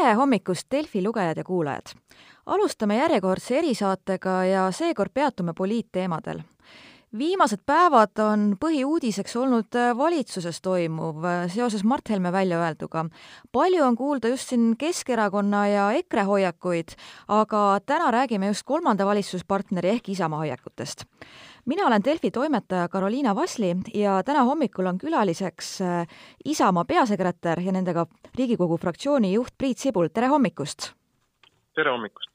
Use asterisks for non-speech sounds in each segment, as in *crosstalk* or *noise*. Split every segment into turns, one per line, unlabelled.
tere hommikust, Delfi lugejad ja kuulajad! alustame järjekordse erisaatega ja seekord peatume poliitteemadel. Viimased päevad on põhiuudiseks olnud valitsuses toimuv seoses Mart Helme väljaöelduga. palju on kuulda just siin Keskerakonna ja EKRE hoiakuid, aga täna räägime just kolmanda valitsuspartneri ehk Isamaa hoiakutest mina olen Delfi toimetaja Karoliina Vasli ja täna hommikul on külaliseks äh, Isamaa peasekretär ja nendega Riigikogu fraktsiooni juht Priit Sibul, tere hommikust!
tere hommikust!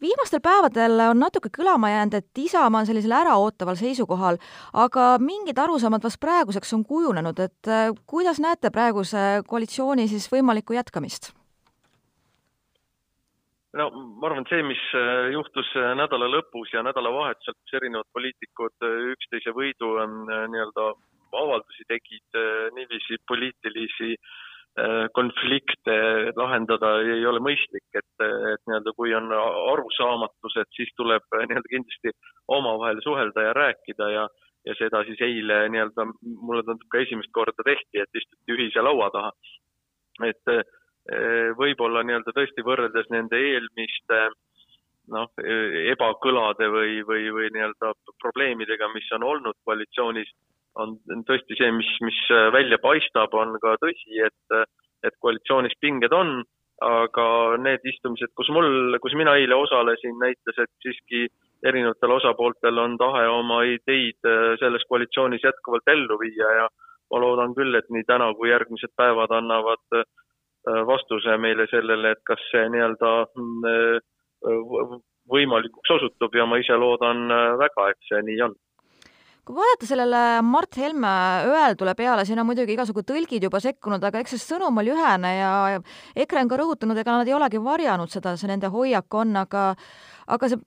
Viimastel päevadel on natuke kõlama jäänud, et Isamaa on sellisel äraootaval seisukohal, aga mingid arusaamad vast praeguseks on kujunenud, et äh, kuidas näete praeguse koalitsiooni siis võimalikku jätkamist?
no ma arvan, et see, mis äh, juhtus äh, nädala lõpus ja nädalavahetusel, kus erinevad poliitikud äh, üksteise võidu nii-öelda avaldusi tegid, niiviisi poliitilisi konflikte lahendada ei ole mõistlik, et, et nii-öelda kui on arusaamatused, siis tuleb nii-öelda kindlasti omavahel suhelda ja rääkida ja ja seda siis eile nii-öelda, mulle tundub ka esimest korda tehti, et istuti ühise laua taha. et Eh, võib-olla nii-öelda tõesti võrreldes nende eelmiste noh, ebakõlade või, või, või nii-öelda probleemidega, mis on olnud koalitsioonis, on tõesti see, mis, mis välja paistab, on ka tõsi, et, et koalitsioonis pinged on, aga need istumised, kus mul, kus mina eile osalesin, näitas, et siiski erinevatel osapooltel on tahe oma ideid selles koalitsioonis jätkuvalt ellu viia ja ma loodan küll, et nii täna kui järgmised päevad annavad Äh, vastuse meile sellele, et kas see nii-öelda mm, äh, võimalikuks osutub ja ma ise loodan äh, väga, et see nii on
kui vaadata sellele Mart Helme öeldule peale, siin on muidugi igasugu tõlgid juba sekkunud, aga eks see sõnum oli ühene ja EKRE on ka rõhutanud, ega nad ei olegi varjanud seda, see nende hoiak on, aga aga see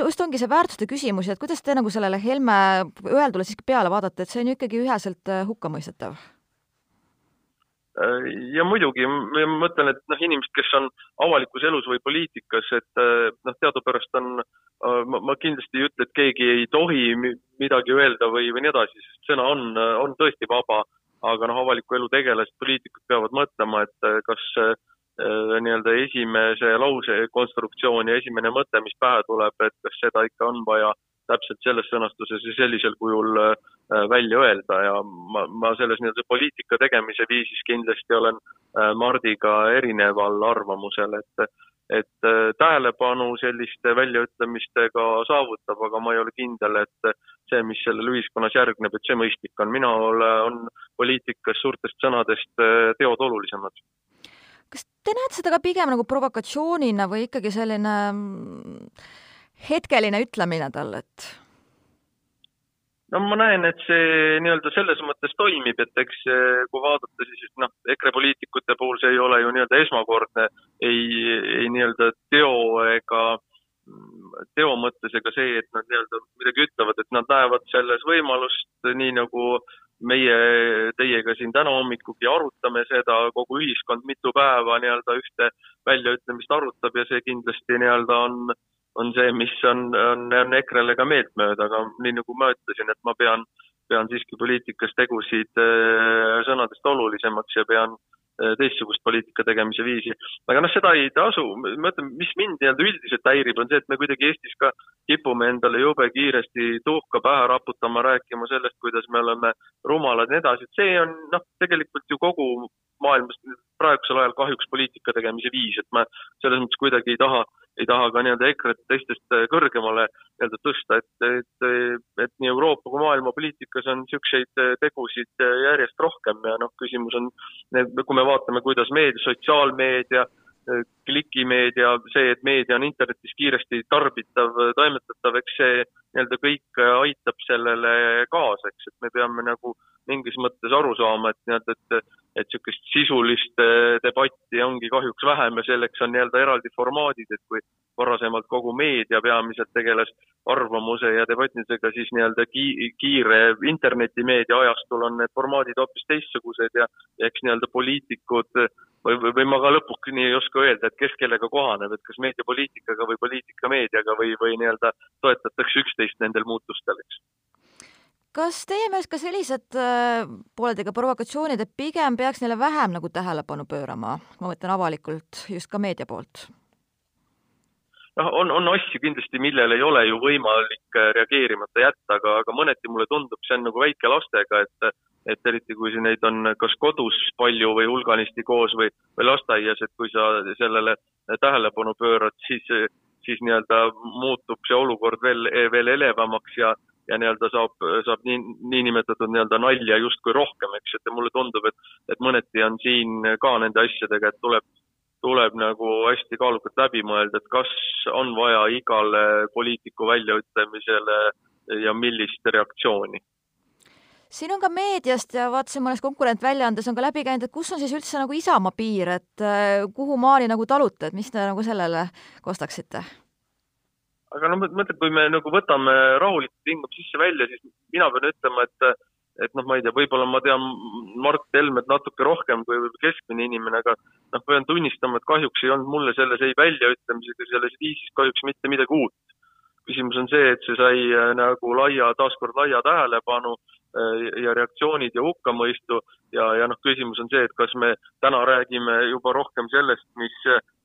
just ongi see väärtuste küsimus ja et kuidas te nagu sellele Helme öeldule siiski peale vaatate, et see on ju ikkagi üheselt hukkamõistetav?
Äh, ja muidugi, ma mõtlen, et noh, inimesed, kes on avalikus elus või poliitikas, et äh, noh, teadupärast on, äh, ma kindlasti ei ütle, et keegi ei tohi midagi öelda või, või nii edasi, sest sõna on, on tõesti vaba, aga noh, avaliku elu tegelased, poliitikud peavad mõtlema, et kas nii-öelda esimese lause konstruktsioon ja esimene mõte, mis pähe tuleb, et kas seda ikka on vaja täpselt selles sõnastuses ja sellisel kujul äh, välja öelda ja ma, ma selles nii-öelda poliitika tegemise viisis kindlasti olen äh, Mardiga erineval arvamusel, et et äh, tähelepanu selliste väljaütlemistega saavutab, aga ma ei ole kindel, et see, mis sellele ühiskonnas järgneb, et see mõistlik on. mina olen, on poliitikas suurtest sõnadest teod olulisemad
kas te näete seda ka pigem nagu provokatsioonina või ikkagi selline mm, hetkeline ütlemine talle, et?
no ma näen, et see nii-öelda selles mõttes toimib, et eks kui vaadata, siis noh, EKRE poliitikute puhul see ei ole ju nii-öelda esmakordne ei, ei nii-öelda teo ega teo mõttes ega see, et nad nii-öelda midagi ütlevad, et nad näevad selles võimalust, nii nagu meie teiega siin täna hommikugi arutame seda, kogu ühiskond mitu päeva nii-öelda ühte väljaütlemist arutab ja see kindlasti nii-öelda on äh, on see, mis on, on, on EKRE-le ka meeltmööda, aga nii nagu ma ütlesin, et ma pean, pean siiski poliitikas tegusid äh, sõnadest olulisemaks ja pean äh, teistsugust poliitika tegemise viisi. aga noh, seda ei tasu, ma ütlen, mis mind nii-öelda üldiselt häirib, on see, et me kuidagi Eestis ka kipume endale jube kiiresti tuhka pähe raputama, rääkima sellest, kuidas me oleme rumalad ja nii edasi, et see on noh, tegelikult ju kogu maailmas praegusel ajal kahjuks poliitika tegemise viis, et ma selles mõttes kuidagi ei taha ei taha ka nii-öelda EKRE-t teistest äh, kõrgemale nii-öelda tõsta, et, et, et nii Euroopa kui maailma poliitikas on niisuguseid äh, tegusid äh, järjest rohkem ja noh, küsimus on, kui me vaatame, kuidas meedia, sotsiaalmeedia, klikimeedia, see, et meedia on internetis kiiresti tarbitav, toimetatav, eks see nii-öelda kõik aitab sellele kaasa, eks, et me peame nagu mingis mõttes aru saama, et nii-öelda, et et niisugust sisulist äh, debatti ongi kahjuks vähem ja selleks on nii-öelda eraldi formaadid, et kui varasemalt kogu meedia peamiselt tegeles arvamuse ja debattidega, siis nii-öelda ki-, kiire internetimeedia ajastul on need formaadid hoopis teistsugused ja eks nii-öelda poliitikud või, või, ma ka lõpuni ei oska öelda, et kes kellega kohaneb, et kas meediapoliitikaga või poliitika meediaga või, või nii-öelda toetatakse üksteist nendel muutustel, eks
kas teie meelest ka sellised äh, pooledega provokatsioonid, et pigem peaks neile vähem nagu tähelepanu pöörama, ma mõtlen avalikult, just ka meedia poolt?
noh, on, on asju kindlasti, millele ei ole ju võimalik äh, reageerimata jätta, aga, aga mõneti mulle tundub, see on nagu väikelastega, et et eriti, kui neid on kas kodus palju või hulganisti koos või, või lasteaias, et kui sa sellele tähelepanu pöörad, siis, siis nii-öelda muutub see olukord veel, veel elevamaks ja, ja nii-öelda saab, saab nii, niinimetatud nii-öelda nalja justkui rohkem, eks, et mulle tundub, et, et mõneti on siin ka nende asjadega, et tuleb, tuleb nagu hästi kaalukalt läbi mõelda, et kas on vaja igale poliitiku väljaütlemisele ja millist reaktsiooni
siin on ka meediast ja vaatasin mõnes konkurentväljaandes on ka läbi käinud, et kus on siis üldse nagu Isamaa piir, et kuhu maani nagu talute, et mis te nagu sellele kostaksite?
Aga no mõtled, kui me nagu võtame rahulikult hingab sisse-välja, siis mina pean ütlema, et et noh, ma ei tea, võib-olla ma tean Mart Helmet natuke rohkem kui keskmine inimene, aga noh, pean tunnistama, et kahjuks ei olnud mulle selles ei väljaütlemisega, selles viisis kahjuks mitte midagi uut. Küsimus on see, et see sai äh, nagu laia, taaskord laia tähelepanu Äh, ja reaktsioonid ja hukkamõistu ja, ja noh, küsimus on see, et kas me täna räägime juba rohkem sellest, mis,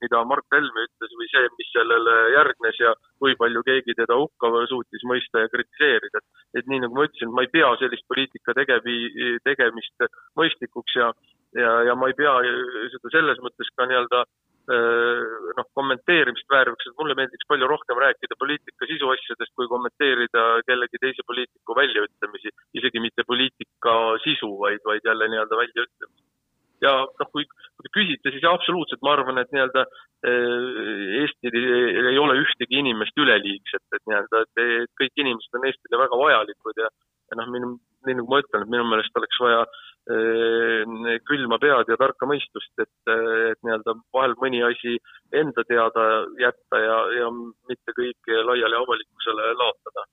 mida Mart Helme ütles või see, mis sellele järgnes ja kui palju keegi teda hukka suutis mõista ja kritiseerida. et nii nagu ma ütlesin, ma ei pea sellist poliitika tegevi, tegemist mõistlikuks ja, ja, ja ma ei pea seda selles mõttes ka nii-öelda kommenteerimist väärivaks, et mulle meeldiks palju rohkem rääkida poliitika sisuasjadest, kui kommenteerida kellegi teise poliitiku väljaütlemisi, isegi mitte poliitika sisu, vaid, vaid jälle nii-öelda väljaütlemisi. ja noh, kui, kui te küsite, siis absoluutselt ma arvan, et nii-öelda Eestil ei ole ühtegi inimest üleliigset, et nii-öelda, et kõik inimesed on Eestile väga vajalikud ja, ja noh, minu, nii nagu ma ütlen, et minu meelest oleks vaja Äh, külma pead ja tarka mõistust, et, et nii-öelda vahel mõni asi enda teada jätta ja, ja mitte kõike laiali avalikkusele laotada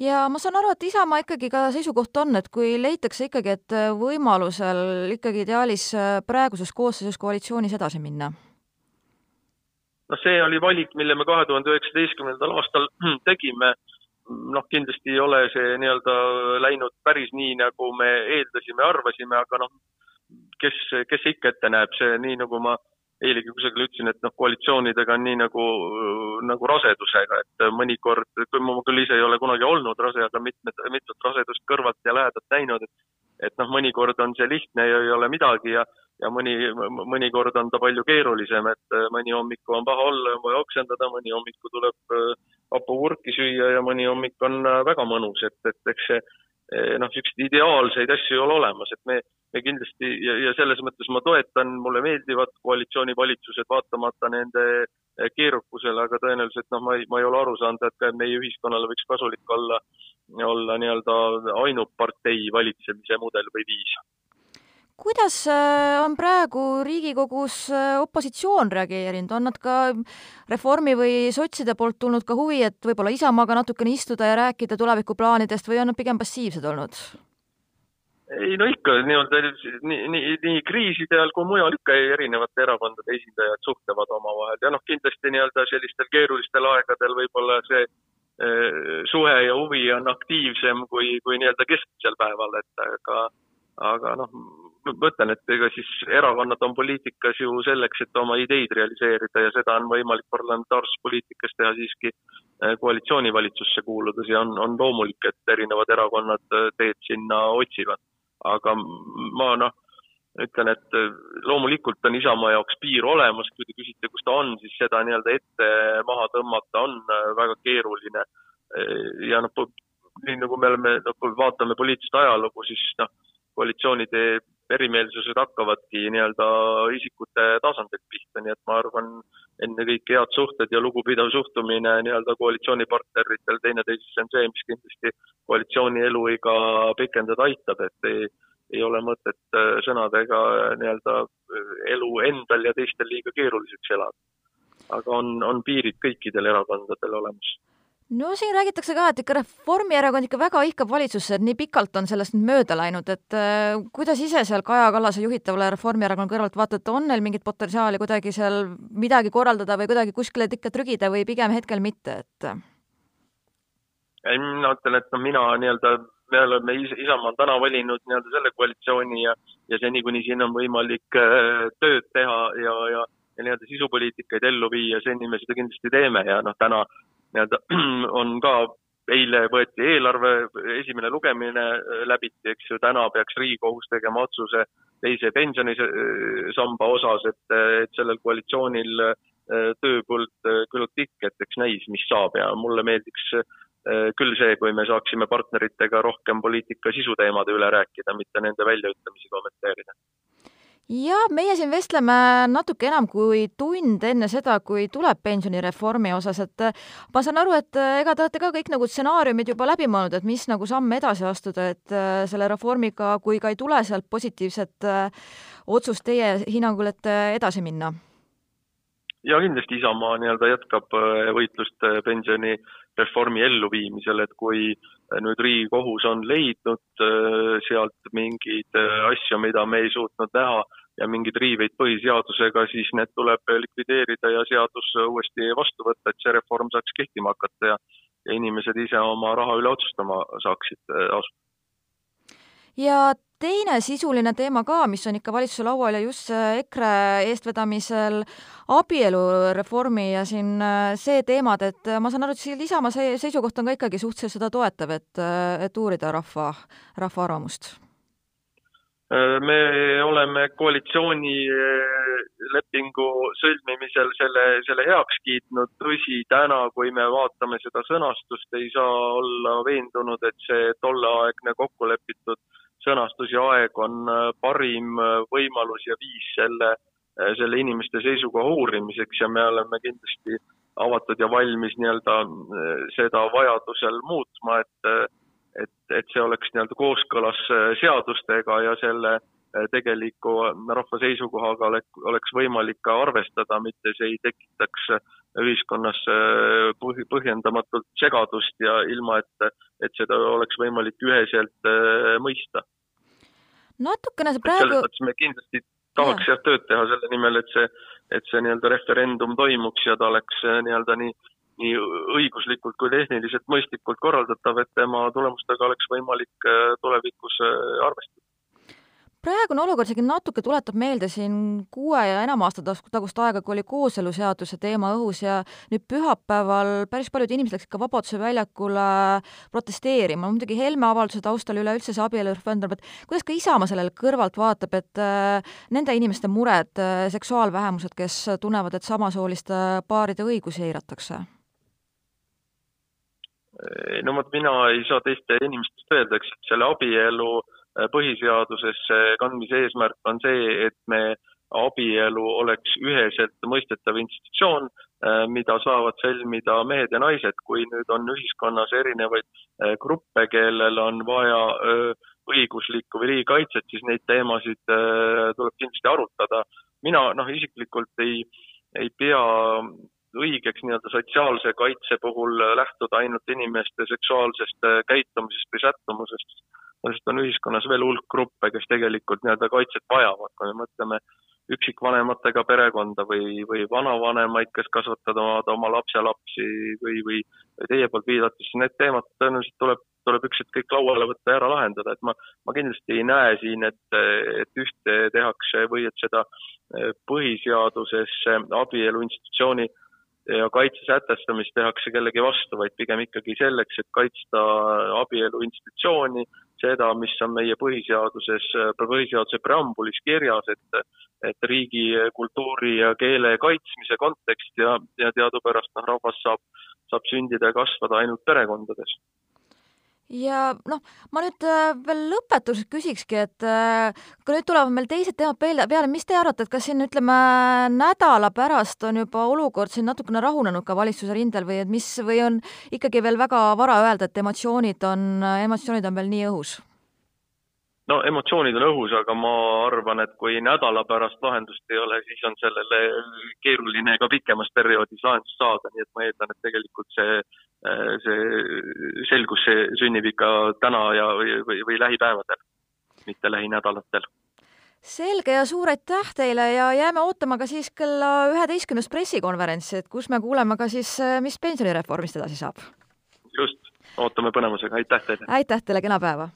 ja ma saan aru, et Isamaa ikkagi ka seisukoht on, et kui leitakse ikkagi, et võimalusel ikkagi ideaalis praeguses koosseisus koalitsioonis edasi minna?
noh, see oli valik, mille me kahe tuhande üheksateistkümnendal aastal *clears throat* tegime noh, kindlasti ei ole see nii-öelda läinud päris nii, nagu me eeldasime, arvasime, aga noh, kes, kes ikka ette näeb, see nii nagu ma eilegi kusagil ütlesin, et noh, koalitsioonidega on nii nagu, nagu rasedusega, et mõnikord, ma küll ise ei ole kunagi olnud rase, aga mitmed, mitut rasedust kõrvalt ja lähedalt näinud, et et noh, mõnikord on see lihtne ja ei ole midagi ja ja mõni, mõnikord on ta palju keerulisem, et mõni hommiku on paha olla, on vaja oksendada, mõni hommiku tuleb hapukurki süüa ja mõni hommik on äh, väga mõnus, et, et eks see noh, niisuguseid ideaalseid asju ei ole olemas, et me, me kindlasti ja, ja selles mõttes ma toetan, mulle meeldivad koalitsioonivalitsused, vaatamata nende keerukusele, aga tõenäoliselt noh, ma ei, ma ei ole aru saanud, et meie ühiskonnale võiks kasulik olla, olla nii-öelda ainupartei valitsemise mudel või viis
kuidas äh, on praegu Riigikogus äh, opositsioon reageerinud, on nad ka Reformi või sotside poolt tulnud ka huvi, et võib-olla Isamaaga natukene istuda ja rääkida tulevikuplaanidest või on nad pigem passiivsed olnud?
ei no ikka nii-öelda nii, nii, nii kriiside ajal kui mujal ikka erinevate erakondade esindajad suhtlevad omavahel ja noh, kindlasti nii-öelda sellistel keerulistel aegadel võib-olla see eh, suhe ja huvi on aktiivsem kui, kui nii-öelda keskmisel päeval, et aga, aga noh, ma ütlen, et ega siis erakonnad on poliitikas ju selleks, et oma ideid realiseerida ja seda on võimalik parlamentaarses poliitikas teha siiski eh, koalitsioonivalitsusse kuuludes ja on, on loomulik, et erinevad erakonnad eh, teed sinna otsivad. aga ma noh, ütlen, et eh, loomulikult on Isamaa jaoks piir olemas, kui te küsite, kus ta on, siis seda nii-öelda ette maha tõmmata on väga keeruline. ja noh, nii nagu me oleme, noh, kui vaatame poliitilist ajalugu, siis noh, koalitsioonide erimeelsused hakkavadki nii-öelda isikute tasandilt pihta, nii et ma arvan, ennekõike head suhted ja lugupidav suhtumine nii-öelda koalitsioonipartneritel teineteisesse on see, mis kindlasti koalitsiooni eluiga pikendada aitab, et ei, ei ole mõtet äh, sõnadega nii-öelda äh, elu endal ja teistel liiga keeruliseks elada. aga on, on piirid kõikidel erakondadel olemas
no siin räägitakse ka, et ikka Reformierakond ikka väga ihkab valitsusse, et nii pikalt on sellest nüüd mööda läinud, et äh, kuidas ise seal Kaja Kallase juhitavale Reformierakonna kõrvalt vaatate, on neil mingit potentsiaali kuidagi seal midagi korraldada või kuidagi kuskile tikka trügida või pigem hetkel mitte, et?
ei, mina ütlen, et no mina nii-öelda me oleme, Isamaa on täna valinud nii-öelda selle koalitsiooni ja, ja seni, kuni siin on võimalik äh, tööd teha ja, ja, ja nii-öelda sisupoliitikaid ellu viia, seni me seda kindlasti teeme ja noh, täna nii-öelda *clears throat* on ka eile võeti eelarve esimene lugemine läbiti, eks ju, täna peaks Riigikohus tegema otsuse teise pensionisamba osas, et, et sellel koalitsioonil tööpõld küllalt tikk, et eks näis, mis saab ja mulle meeldiks Äh, küll see, kui me saaksime partneritega rohkem poliitika sisuteemade üle rääkida, mitte nende väljaütlemisi kommenteerida.
Ja meie siin vestleme natuke enam kui tund enne seda, kui tuleb pensionireformi osas, et äh, ma saan aru, et äh, ega te olete ka kõik nagu stsenaariumid juba läbi mõelnud, et mis nagu samme edasi astuda, et selle reformiga, kui ka ei tule sealt positiivset otsust teie hinnangul, et edasi minna
ja kindlasti Isamaa nii-öelda jätkab äh, võitlust äh, pensionireformi elluviimisel, et kui äh, nüüd Riigikohus on leidnud sealt mingeid asju, mida me ei suutnud näha ja mingeid riiveid põhiseadusega, siis need tuleb likvideerida ja seadus uuesti vastu võtta, et see reform saaks kehtima hakata ja ja inimesed ise oma raha üle otsustama saaksid asuda
ja teine sisuline teema ka, mis on ikka valitsuse laual ja just EKRE eestvedamisel abielureformi ja siin äh, see teemad, et äh, ma saan aru, et siin Isamaa seisukoht on ka ikkagi suhteliselt seda toetav, et, äh, et uurida rahva, rahva arvamust.
Me oleme koalitsioonilepingu sõlmimisel selle, selle heaks kiitnud, tõsi, täna, kui me vaatame seda sõnastust, ei saa olla veendunud, et see tolleaegne kokku lepitud sõnastus ja aeg on äh, parim äh, võimalus ja viis selle, äh, selle inimeste seisukoha uurimiseks ja me oleme kindlasti avatud ja valmis nii-öelda seda vajadusel muutma, et, et, et see oleks nii-öelda kooskõlas seadustega ja selle tegeliku rahva seisukohaga oleks, oleks võimalik ka arvestada, mitte see ei tekitaks ühiskonnas põhi, põhjendamatult segadust ja ilma, et, et seda oleks võimalik üheselt mõista
natukene see praegu.
selles mõttes me kindlasti tahaks jah tööd teha selle nimel, et see, et see nii-öelda referendum toimuks ja ta oleks äh, nii-öelda nii, nii õiguslikult kui tehniliselt mõistlikult korraldatav, et tema tulemustega oleks võimalik äh, tulevikus äh, arvestada
praegune olukord isegi natuke tuletab meelde siin kuue ja enama aasta tagust aega, kui oli kooseluseaduse teema õhus ja nüüd pühapäeval päris paljud inimesed läksid ka Vabaduse väljakule protesteerima, muidugi Helme avalduse taustal üleüldse see abielureferendum, et kuidas ka Isamaa sellele kõrvalt vaatab, et äh, nende inimeste mured äh,, seksuaalvähemused, kes tunnevad, et samasooliste paaride õigusi eiratakse?
no vot, mina ei saa teiste inimestest öelda, eks, selle abielu äh, Äh, põhiseadusesse kandmise eesmärk on see, et me abielu oleks üheselt mõistetav institutsioon, äh, mida saavad sõlmida mehed ja naised. kui nüüd on ühiskonnas erinevaid äh, gruppe, kellel on vaja õiguslikku või riigikaitset, siis neid teemasid tuleb kindlasti arutada. mina noh, isiklikult ei, ei pea õigeks nii-öelda sotsiaalse kaitse puhul lähtuda ainult inimeste seksuaalsest käitumisest või sättumusest sest on ühiskonnas veel hulk gruppe, kes tegelikult nii-öelda kaitset vajavad, kui me mõtleme üksikvanematega perekonda või, või vanavanemaid, kes kasvatavad oma lapselapsi või, või teie poolt viidates, need teemad tõenäoliselt tuleb, tuleb üks hetk kõik lauale võtta ja ära lahendada, et ma, ma kindlasti ei näe siin, et, et ühte tehakse või et seda põhiseadusesse abielu institutsiooni ja kaitse sätestamist tehakse kellegi vastu, vaid pigem ikkagi selleks, et kaitsta abielu institutsiooni, seda, mis on meie põhiseaduses, põhiseaduse preambulis kirjas, et et riigi kultuuri ja keele kaitsmise kontekst ja, ja teadupärast noh, rahvas saab, saab sündida ja kasvada ainult perekondades
ja noh, ma nüüd äh, veel lõpetuseks küsikski, et äh, kui nüüd tulevad meil teised teemad peale, mis te arvate, et kas siin ütleme nädala pärast on juba olukord siin natukene rahunenud ka valitsuse rindel või et mis, või on ikkagi veel väga vara öelda, et emotsioonid on, emotsioonid on veel nii õhus?
no emotsioonid on õhus, aga ma arvan, et kui nädala pärast lahendust ei ole, siis on sellele keeruline ka pikemas perioodis lahendust saada, nii et ma eeldan, et tegelikult see, see selgus see sünnib ikka täna ja, või, või, või lähipäevadel, mitte lähinädalatel
selge ja suur aitäh teile ja jääme ootama ka siis kella üheteistkümnest pressikonverentsi, et kus me kuuleme ka siis, mis pensionireformist edasi saab.
just ootame põnevusega, aitäh teile!
aitäh teile, kena päeva!